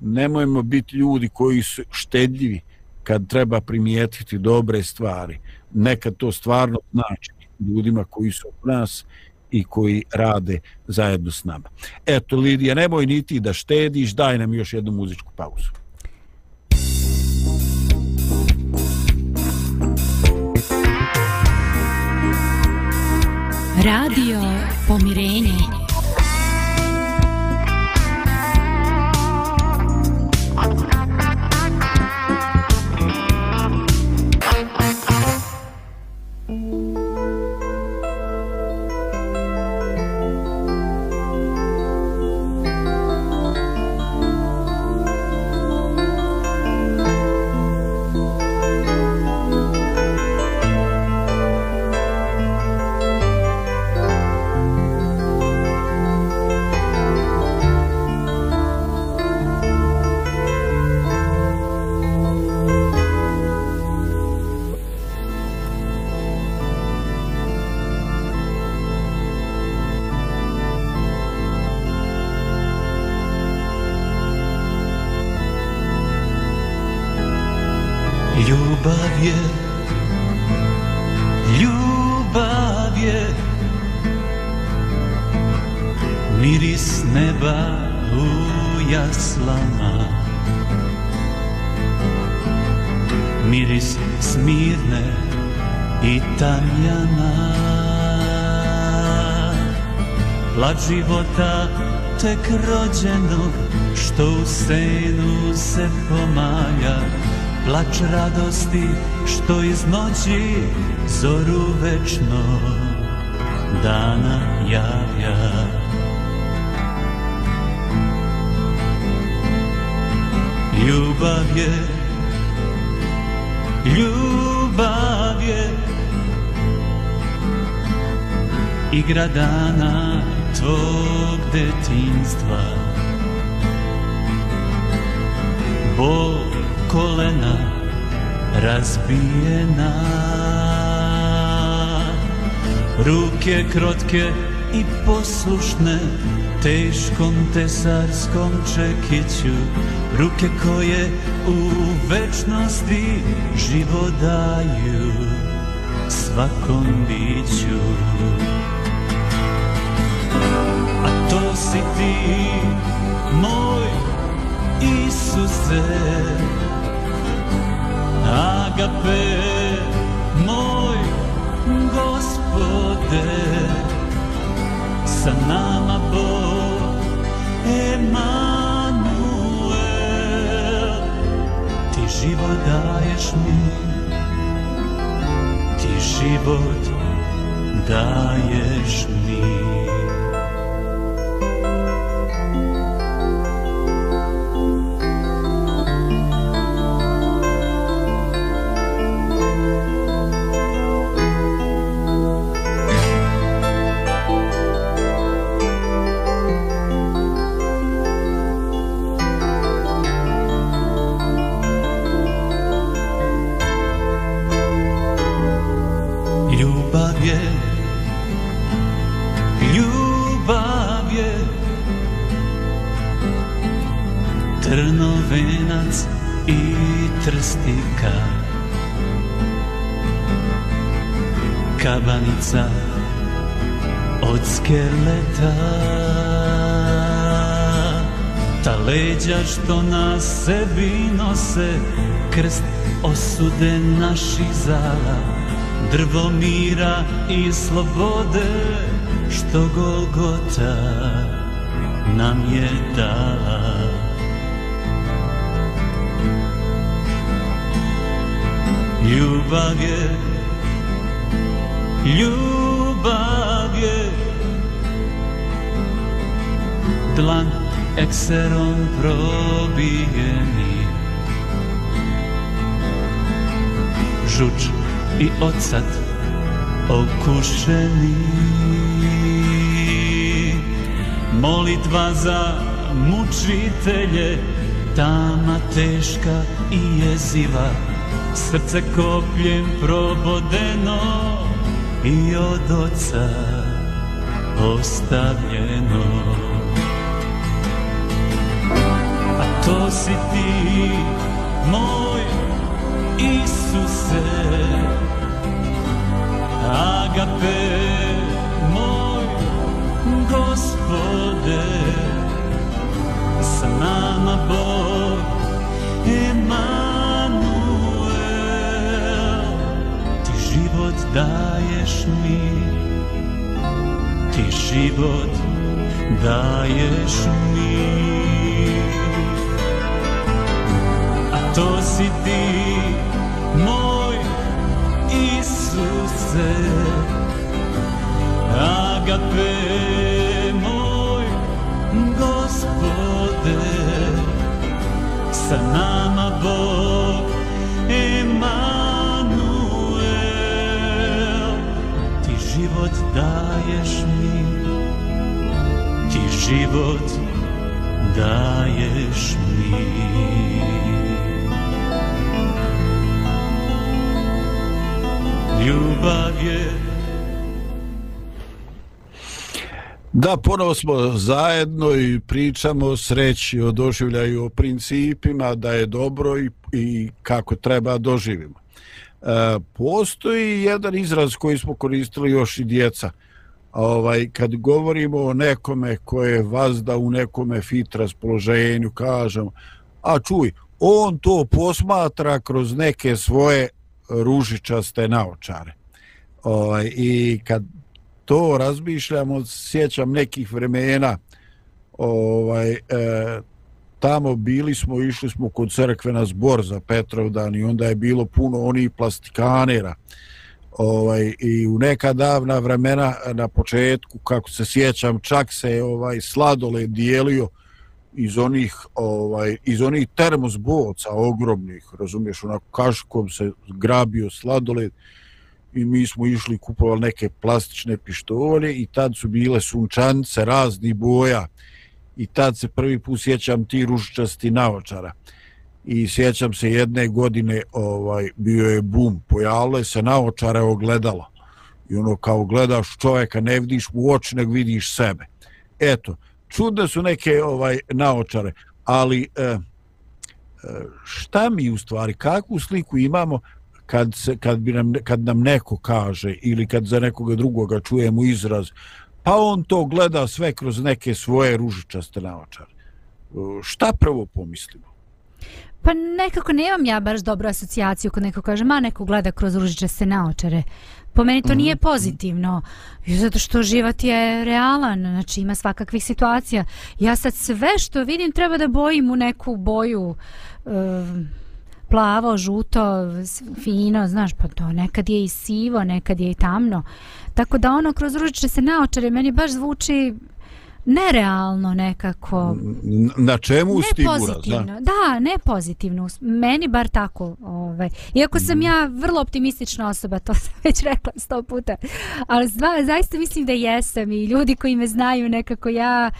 nemojmo biti ljudi koji su štedljivi kad treba primijetiti dobre stvari nekad to stvarno znači ljudima koji su od nas i koji rade zajedno s nama. Eto, Lidija, nemoj niti da štediš, daj nam još jednu muzičku pauzu. Radio Pomirenje. Života tek rođenog što u senu se pomalja plač radosti što iz noći zoru večno dana javlja. Ljubav je ljubav je igra dana tvog detinstva Bol kolena razbijena. Ruke krotke i poslušne Teškom tesarskom čekiću Ruke koje u večnosti život daju Svakom biću. Si ti moj Isuse Agape moj gospode. Sa nama Bog Emanuel. Ti život daješ mi Ti život daješ mi. Što na sebi nose Krst osude naših zala Drvo mira i slobode što Golgota nam je dala. Ljubav je Ljubav je Dlan ekserom probijeni. Žuč i ocat okušeni. Molitva za mučitelje Tama teška i jeziva Srce kopljem probodeno I od oca ostavljeno. To si ti, moj Isuse. Agape, moj Gospode. S nama Bog Emanuel. Ti život daješ mi. Ti život daješ mi. To si ti moj Isuse. Agape moj Gospode. Sa nama Bog Emanuel. Ti život daješ mi. Ti život daješ mi. Ljubav je Da, ponovo smo zajedno i pričamo o sreći, o doživljaju, o principima, da je dobro i, i kako treba doživimo. E, postoji jedan izraz koji smo koristili još i djeca. Ovaj, kad govorimo o nekome koje je vazda u nekome fit raspoloženju, kažemo, a čuj, on to posmatra kroz neke svoje ružičaste naočare. Ovaj, I kad to razmišljamo, sjećam nekih vremena, ovaj, e, tamo bili smo, išli smo kod crkve na zbor za Petrovdan i onda je bilo puno onih plastikanera. Ovaj, I u neka davna vremena na početku, kako se sjećam, čak se ovaj sladole dijelio iz onih ovaj iz onih termos boca ogromnih razumiješ onako kaškom se grabio sladoled i mi smo išli kupovali neke plastične pištolje i tad su bile sunčance razni boja. I tad se prvi put sjećam ti ružičasti naočara. I sjećam se jedne godine ovaj bio je bum pojavilo se naočare ogledalo. I ono kao gledaš čovjeka ne vidiš mu oči nego vidiš sebe. Eto čudne su neke ovaj naočare, ali e, šta mi u stvari, kakvu sliku imamo kad, se, kad, bi nam, kad nam neko kaže ili kad za nekoga drugoga čujemo izraz, pa on to gleda sve kroz neke svoje ružičaste naočare. E, šta prvo pomislimo? Pa nekako nemam ja baš dobru asocijaciju kod neko kaže, ma neko gleda kroz ružičaste naočare. Po meni to nije mhm. pozitivno, zato što život je realan, znači ima svakakvih situacija. Ja sad sve što vidim treba da bojim u neku boju e, plavo, žuto, fino, znaš, pa to nekad je i sivo, nekad je i tamno. Tako da ono kroz ružiče se naočare meni baš zvuči nerealno nekako. Na čemu ne stigura? Pozitivno. Da, ne pozitivno. Meni bar tako. Ovaj. Iako sam mm. ja vrlo optimistična osoba, to sam već rekla sto puta. Ali zva, zaista mislim da jesam i ljudi koji me znaju nekako ja,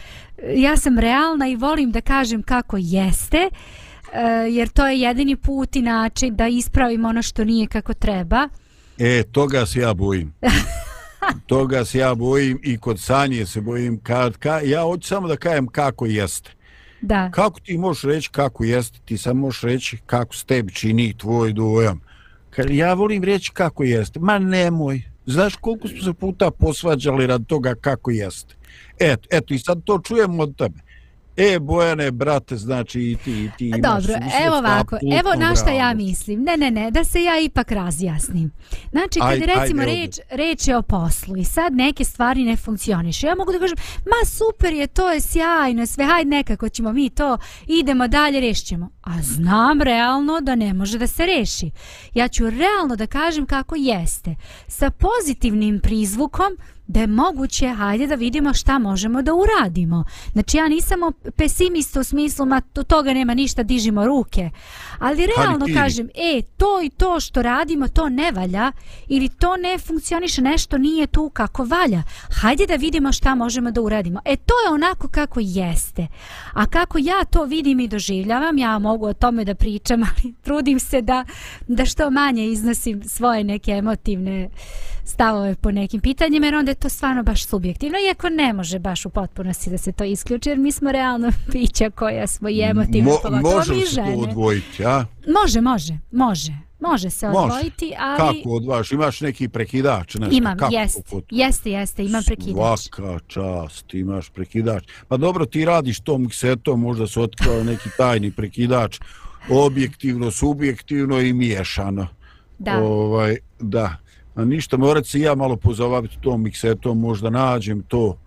ja sam realna i volim da kažem kako jeste. Uh, jer to je jedini put i način da ispravim ono što nije kako treba. E, toga se ja bojim. toga se ja bojim i kod sanje se bojim kad, ka, ja hoću samo da kajem kako jeste. Da. kako ti možeš reći kako jeste? Ti samo možeš reći kako s tebi čini tvoj dojam. Kad ja volim reći kako jeste. Ma nemoj. Znaš koliko smo se puta posvađali rad toga kako jeste. Eto, eto i sad to čujemo od tebe E, Bojane, brate, znači i ti, i ti imaš Dobro, evo ovako, evo na šta ja mislim. Ne, ne, ne, da se ja ipak razjasnim. Znači, kad Aj- je recimo ajde, reč, reč je o poslu i sad neke stvari ne funkcionišu. Ja mogu da kažem, ma super je, to je sjajno, sve, hajde nekako ćemo mi to, idemo dalje, rešćemo. A znam realno da ne može da se reši. Ja ću realno da kažem kako jeste. Sa pozitivnim prizvukom, da je moguće, hajde da vidimo šta možemo da uradimo. Znači ja nisam pesimista u smislu, ma to toga nema ništa, dižimo ruke. Ali realno ti. kažem, e, to i to što radimo, to ne valja, ili to ne funkcioniše, nešto nije tu kako valja. Hajde da vidimo šta možemo da uradimo. E, to je onako kako jeste. A kako ja to vidim i doživljavam, ja mogu o tome da pričam, ali trudim se da, da što manje iznosim svoje neke emotivne stavove po nekim pitanjima, jer onda je to stvarno baš subjektivno, iako ne može baš u potpunosti da se to isključi, jer mi smo realno pića koja smo i emotivno, Mo, pogotovo može se to odvojiti, a? Može, može, može. Može se Može. odvojiti, ali Kako odvaš? Imaš neki prekidač? Nešto? imam, Kako jest, to kod- jeste, jeste, imam prekidač. Svaka čast, imaš prekidač. Pa dobro, ti radiš tom miksetom, možda se otkrao neki tajni prekidač, objektivno, subjektivno i miješano. Da, Ovaj, da. A ništa, morat se ja malo pozabaviti tom miksetom, možda nađem to.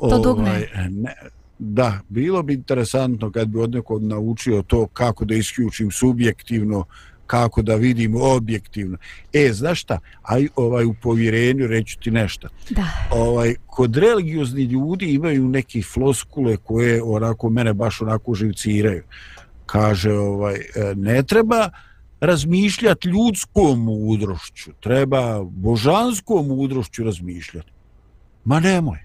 To dugme. ne, da, bilo bi interesantno kad bi od nekog naučio to kako da isključim subjektivno, kako da vidim objektivno. E, znaš šta, aj ovaj u povjerenju reću ti nešto. da. Ovaj kod religiozni ljudi imaju neke floskule koje onako mene baš onako živciraju. Kaže ovaj e, ne treba razmišljati ljudskom mudrošću, treba božanskom mudrošću razmišljati. Ma nemoj.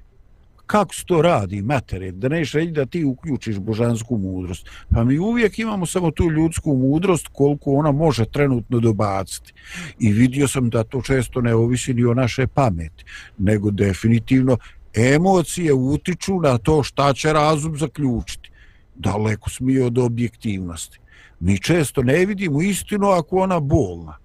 Kako se to radi, matere, da neš reći da ti uključiš božansku mudrost. Pa mi uvijek imamo samo tu ljudsku mudrost koliko ona može trenutno dobaciti. I vidio sam da to često ne ovisi ni o naše pameti, nego definitivno emocije utiču na to šta će razum zaključiti. Daleko smije od objektivnosti. Mi često ne vidimo istinu ako ona bolna.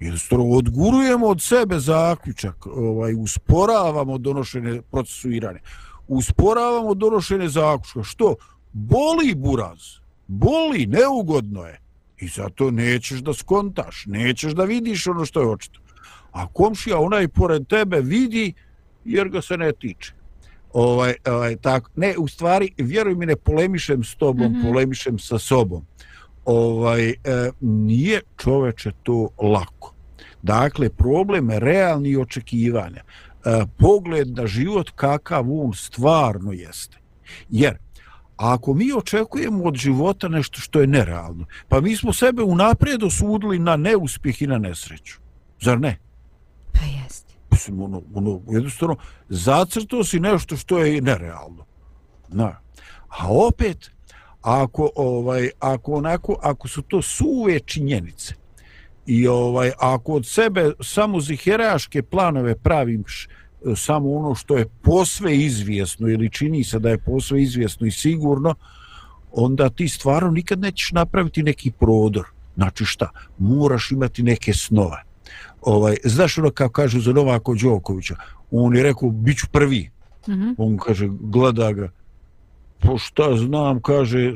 Jednostavno odgurujemo od sebe zaključak, ovaj, usporavamo donošenje procesuirane, usporavamo donošenje zaključka. Što? Boli buraz, boli, neugodno je. I zato nećeš da skontaš, nećeš da vidiš ono što je očito. A komšija onaj pored tebe vidi jer ga se ne tiče. Ovaj, ovaj, tako. Ne, u stvari, vjeruj mi, ne polemišem s tobom, mm. -hmm. polemišem sa sobom. Ovaj, e, nije čoveče to lako. Dakle, problem realni očekivanja. E, pogled na život kakav on stvarno jeste. Jer, ako mi očekujemo od života nešto što je nerealno, pa mi smo sebe unaprijed osudili na neuspjeh i na nesreću. Zar ne? Pa jeste. Mislim, ono, ono, jednostavno, zacrtao si nešto što je nerealno. Na. A opet, ako, ovaj, ako, onako, ako su to suve činjenice, i ovaj ako od sebe samo ziheraške planove praviš e, samo ono što je posve izvjesno ili čini se da je posve izvjesno i sigurno, onda ti stvarno nikad nećeš napraviti neki prodor. Znači šta? Moraš imati neke snove. Ovaj, znaš ono kao kažu za Novako Đokovića, on je rekao, bit ću prvi. Mhm. On kaže, gleda ga, po šta znam, kaže, e,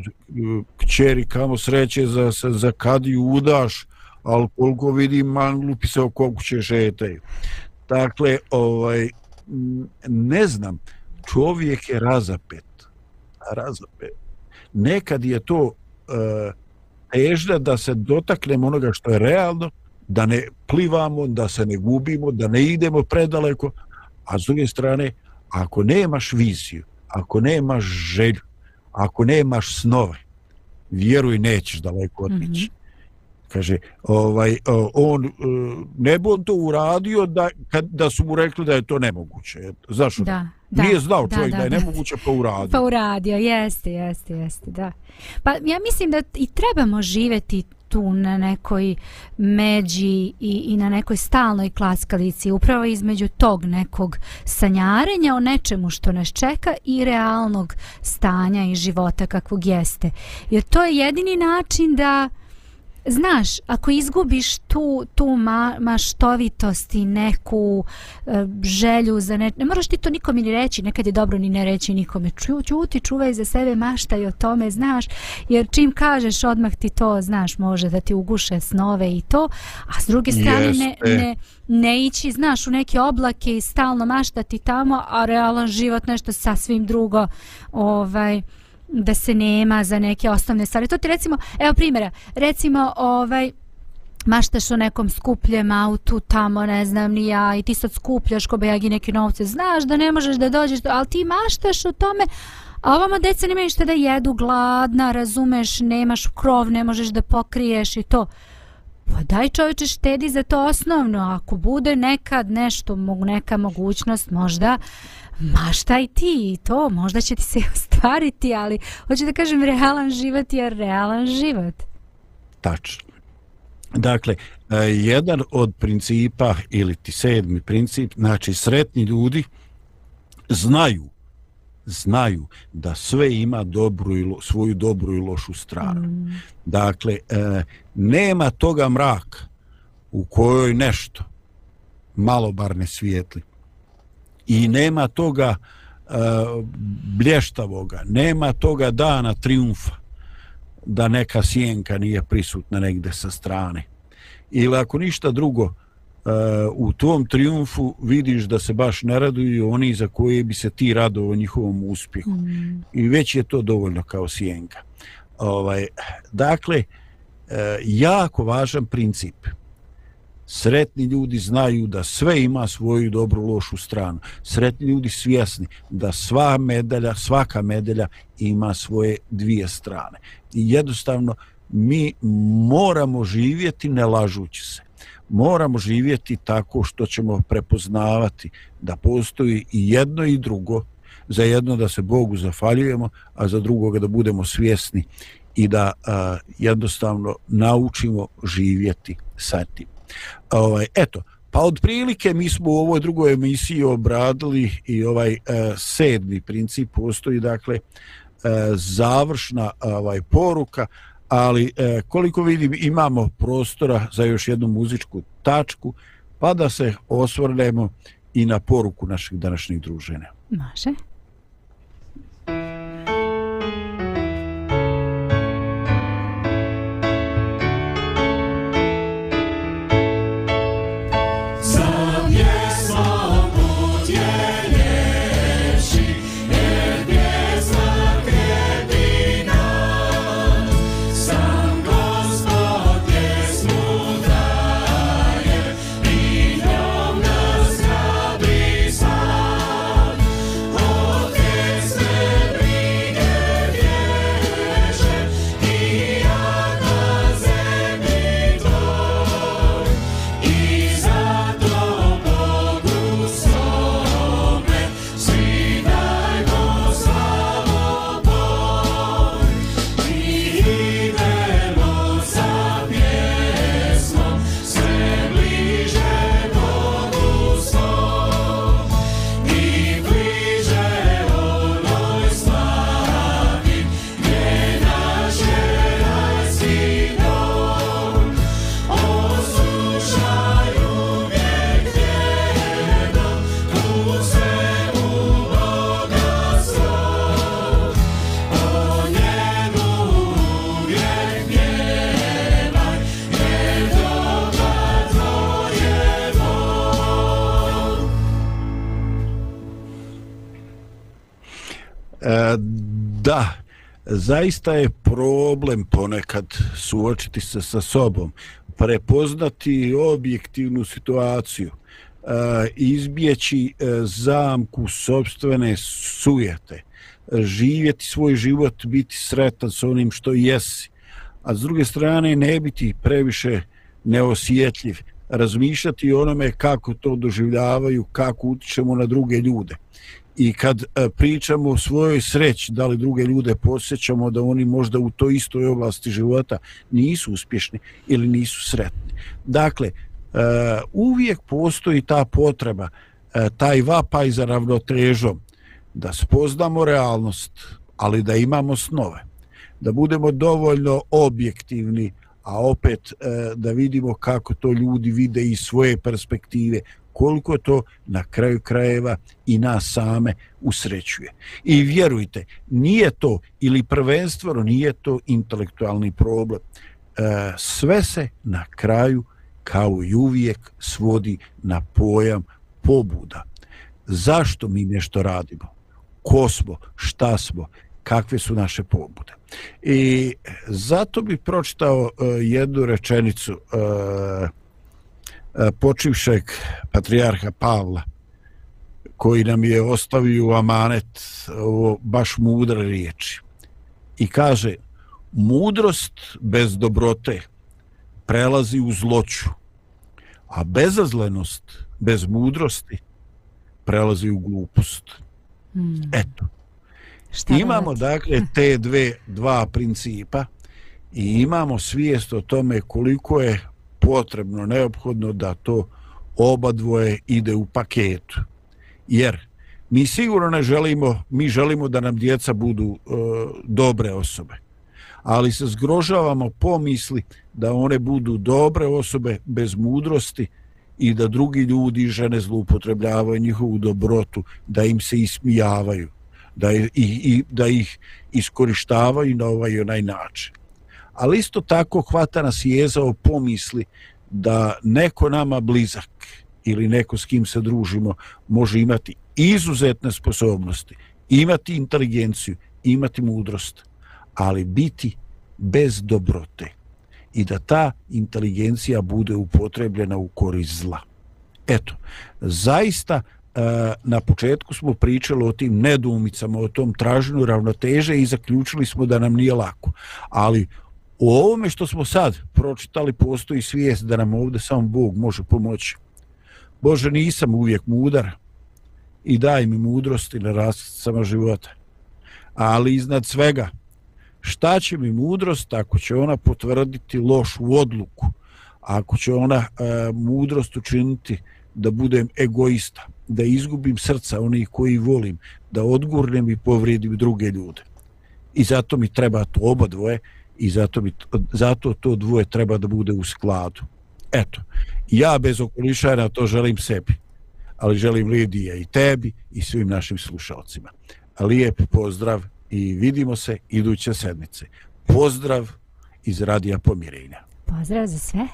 kćeri kamo sreće za, za, za kadiju udaš, ali koliko vidim manglupi se oko kuće šetaju. Dakle, ovaj, ne znam, čovjek je razapet. Razapet. Nekad je to e, uh, težda da se dotaknemo onoga što je realno, da ne plivamo, da se ne gubimo, da ne idemo predaleko, a s druge strane, ako nemaš viziju, ako nemaš želju, ako nemaš snove, vjeruj, nećeš daleko otići. Mm -hmm. Kaže, ovaj, on, e, ne bi on to uradio da, kad, da su mu rekli da je to nemoguće. Znaš, ono, Da, da, nije znao da, čovjek da, da, je da. nemoguće pa uradio. Pa uradio, jeste, jeste, jeste, da. Pa ja mislim da i trebamo živeti tu na nekoj međi i, i na nekoj stalnoj klaskalici, upravo između tog nekog sanjarenja o nečemu što nas čeka i realnog stanja i života kakvog jeste. Jer to je jedini način da znaš, ako izgubiš tu, tu ma, maštovitost i neku e, želju za ne, ne moraš ti to nikome ni reći, nekad je dobro ni ne reći nikome, Ču, čuti, čuvaj za sebe, maštaj o tome, znaš, jer čim kažeš odmah ti to, znaš, može da ti uguše snove i to, a s druge strane ne, ne, ne ići, znaš, u neke oblake i stalno maštati tamo, a realan život nešto sasvim drugo, ovaj, da se nema za neke osnovne stvari. To ti recimo, evo primjera, recimo ovaj, maštaš o nekom skupljem autu tamo, ne znam ni ja, i ti sad skupljaš ko bejagi neke novce, znaš da ne možeš da dođeš, ali ti maštaš o tome, a ovamo deca nemaju šta da jedu, gladna, razumeš, nemaš krov, ne možeš da pokriješ i to. Pa daj čovječe štedi za to osnovno, ako bude nekad nešto, neka mogućnost možda, ma šta i ti i to, možda će ti se ostvariti, ali hoću da kažem realan život je realan život. Tačno. Dakle, e, jedan od principa ili ti sedmi princip, znači sretni ljudi znaju znaju da sve ima dobru i lo, svoju dobru i lošu stranu. Mm. Dakle, e, nema toga mraka u kojoj nešto malo bar ne svijetli i nema toga uh, blještavoga, nema toga dana triumfa da neka sjenka nije prisutna negde sa strane. Ili ako ništa drugo, uh, u tom triumfu vidiš da se baš ne raduju oni za koje bi se ti radovao njihovom uspjehu. Mm. I već je to dovoljno kao sjenka. Ovaj, dakle, uh, jako važan princip – Sretni ljudi znaju da sve ima svoju dobru lošu stranu. Sretni ljudi svjesni da sva medalja, svaka medalja ima svoje dvije strane. I jednostavno mi moramo živjeti ne lažući se. Moramo živjeti tako što ćemo prepoznavati da postoji i jedno i drugo. Za jedno da se Bogu zafaljujemo, a za drugoga da budemo svjesni i da a, jednostavno naučimo živjeti sa tim. Ovaj, eto, pa od prilike mi smo u ovoj drugoj emisiji obradili i ovaj e, sedmi princip postoji, dakle, e, završna ovaj poruka, ali e, koliko vidim imamo prostora za još jednu muzičku tačku, pa da se osvrnemo i na poruku naših današnjih druženja. Može. Zaista je problem ponekad suočiti se sa sobom, prepoznati objektivnu situaciju, e, izbjeći e, zamku sobstvene sujete, živjeti svoj život, biti sretan s onim što jesi, a s druge strane ne biti previše neosjetljiv, razmišljati o onome kako to doživljavaju, kako utičemo na druge ljude i kad e, pričamo o svojoj sreći, da li druge ljude posjećamo da oni možda u toj istoj oblasti života nisu uspješni ili nisu sretni. Dakle, e, uvijek postoji ta potreba, e, taj vapaj za ravnotežom, da spoznamo realnost, ali da imamo snove, da budemo dovoljno objektivni, a opet da vidimo kako to ljudi vide iz svoje perspektive, koliko to na kraju krajeva i nas same usrećuje. I vjerujte, nije to, ili prvenstveno nije to intelektualni problem. E, sve se na kraju, kao i uvijek, svodi na pojam pobuda. Zašto mi nešto radimo? Ko smo? Šta smo? Kakve su naše pobude? I zato bi pročitao uh, jednu rečenicu uh, počivšeg patrijarha Pavla koji nam je ostavio amanet ovo baš mudre riječi. I kaže mudrost bez dobrote prelazi u zloću a bezazlenost bez mudrosti prelazi u glupost. Hmm. eto. Šta imamo dakle te dve dva principa i imamo svijest o tome koliko je potrebno, neophodno da to oba dvoje ide u paketu. Jer mi sigurno ne želimo, mi želimo da nam djeca budu e, dobre osobe. Ali se zgrožavamo pomisli da one budu dobre osobe bez mudrosti i da drugi ljudi i žene zloupotrebljavaju njihovu dobrotu, da im se ismijavaju, da, i, i, da ih iskorištavaju na ovaj onaj način ali isto tako hvata nas jezao pomisli da neko nama blizak ili neko s kim se družimo može imati izuzetne sposobnosti, imati inteligenciju, imati mudrost, ali biti bez dobrote i da ta inteligencija bude upotrebljena u korist zla. Eto, zaista e, na početku smo pričali o tim nedumicama, o tom traženju ravnoteže i zaključili smo da nam nije lako. Ali u ovome što smo sad pročitali postoji svijest da nam ovdje samo Bog može pomoći. Bože, nisam uvijek mudar i daj mi mudrosti na rasticama života. Ali iznad svega, šta će mi mudrost ako će ona potvrditi lošu odluku? Ako će ona e, mudrost učiniti da budem egoista, da izgubim srca onih koji volim, da odgurnem i povrijedim druge ljude. I zato mi treba to oba dvoje, i zato, bi, zato to dvoje treba da bude u skladu. Eto, ja bez okolišara to želim sebi, ali želim Lidija i tebi i svim našim slušalcima. Lijep pozdrav i vidimo se iduće sedmice. Pozdrav iz Radija Pomirenja. Pozdrav za sve.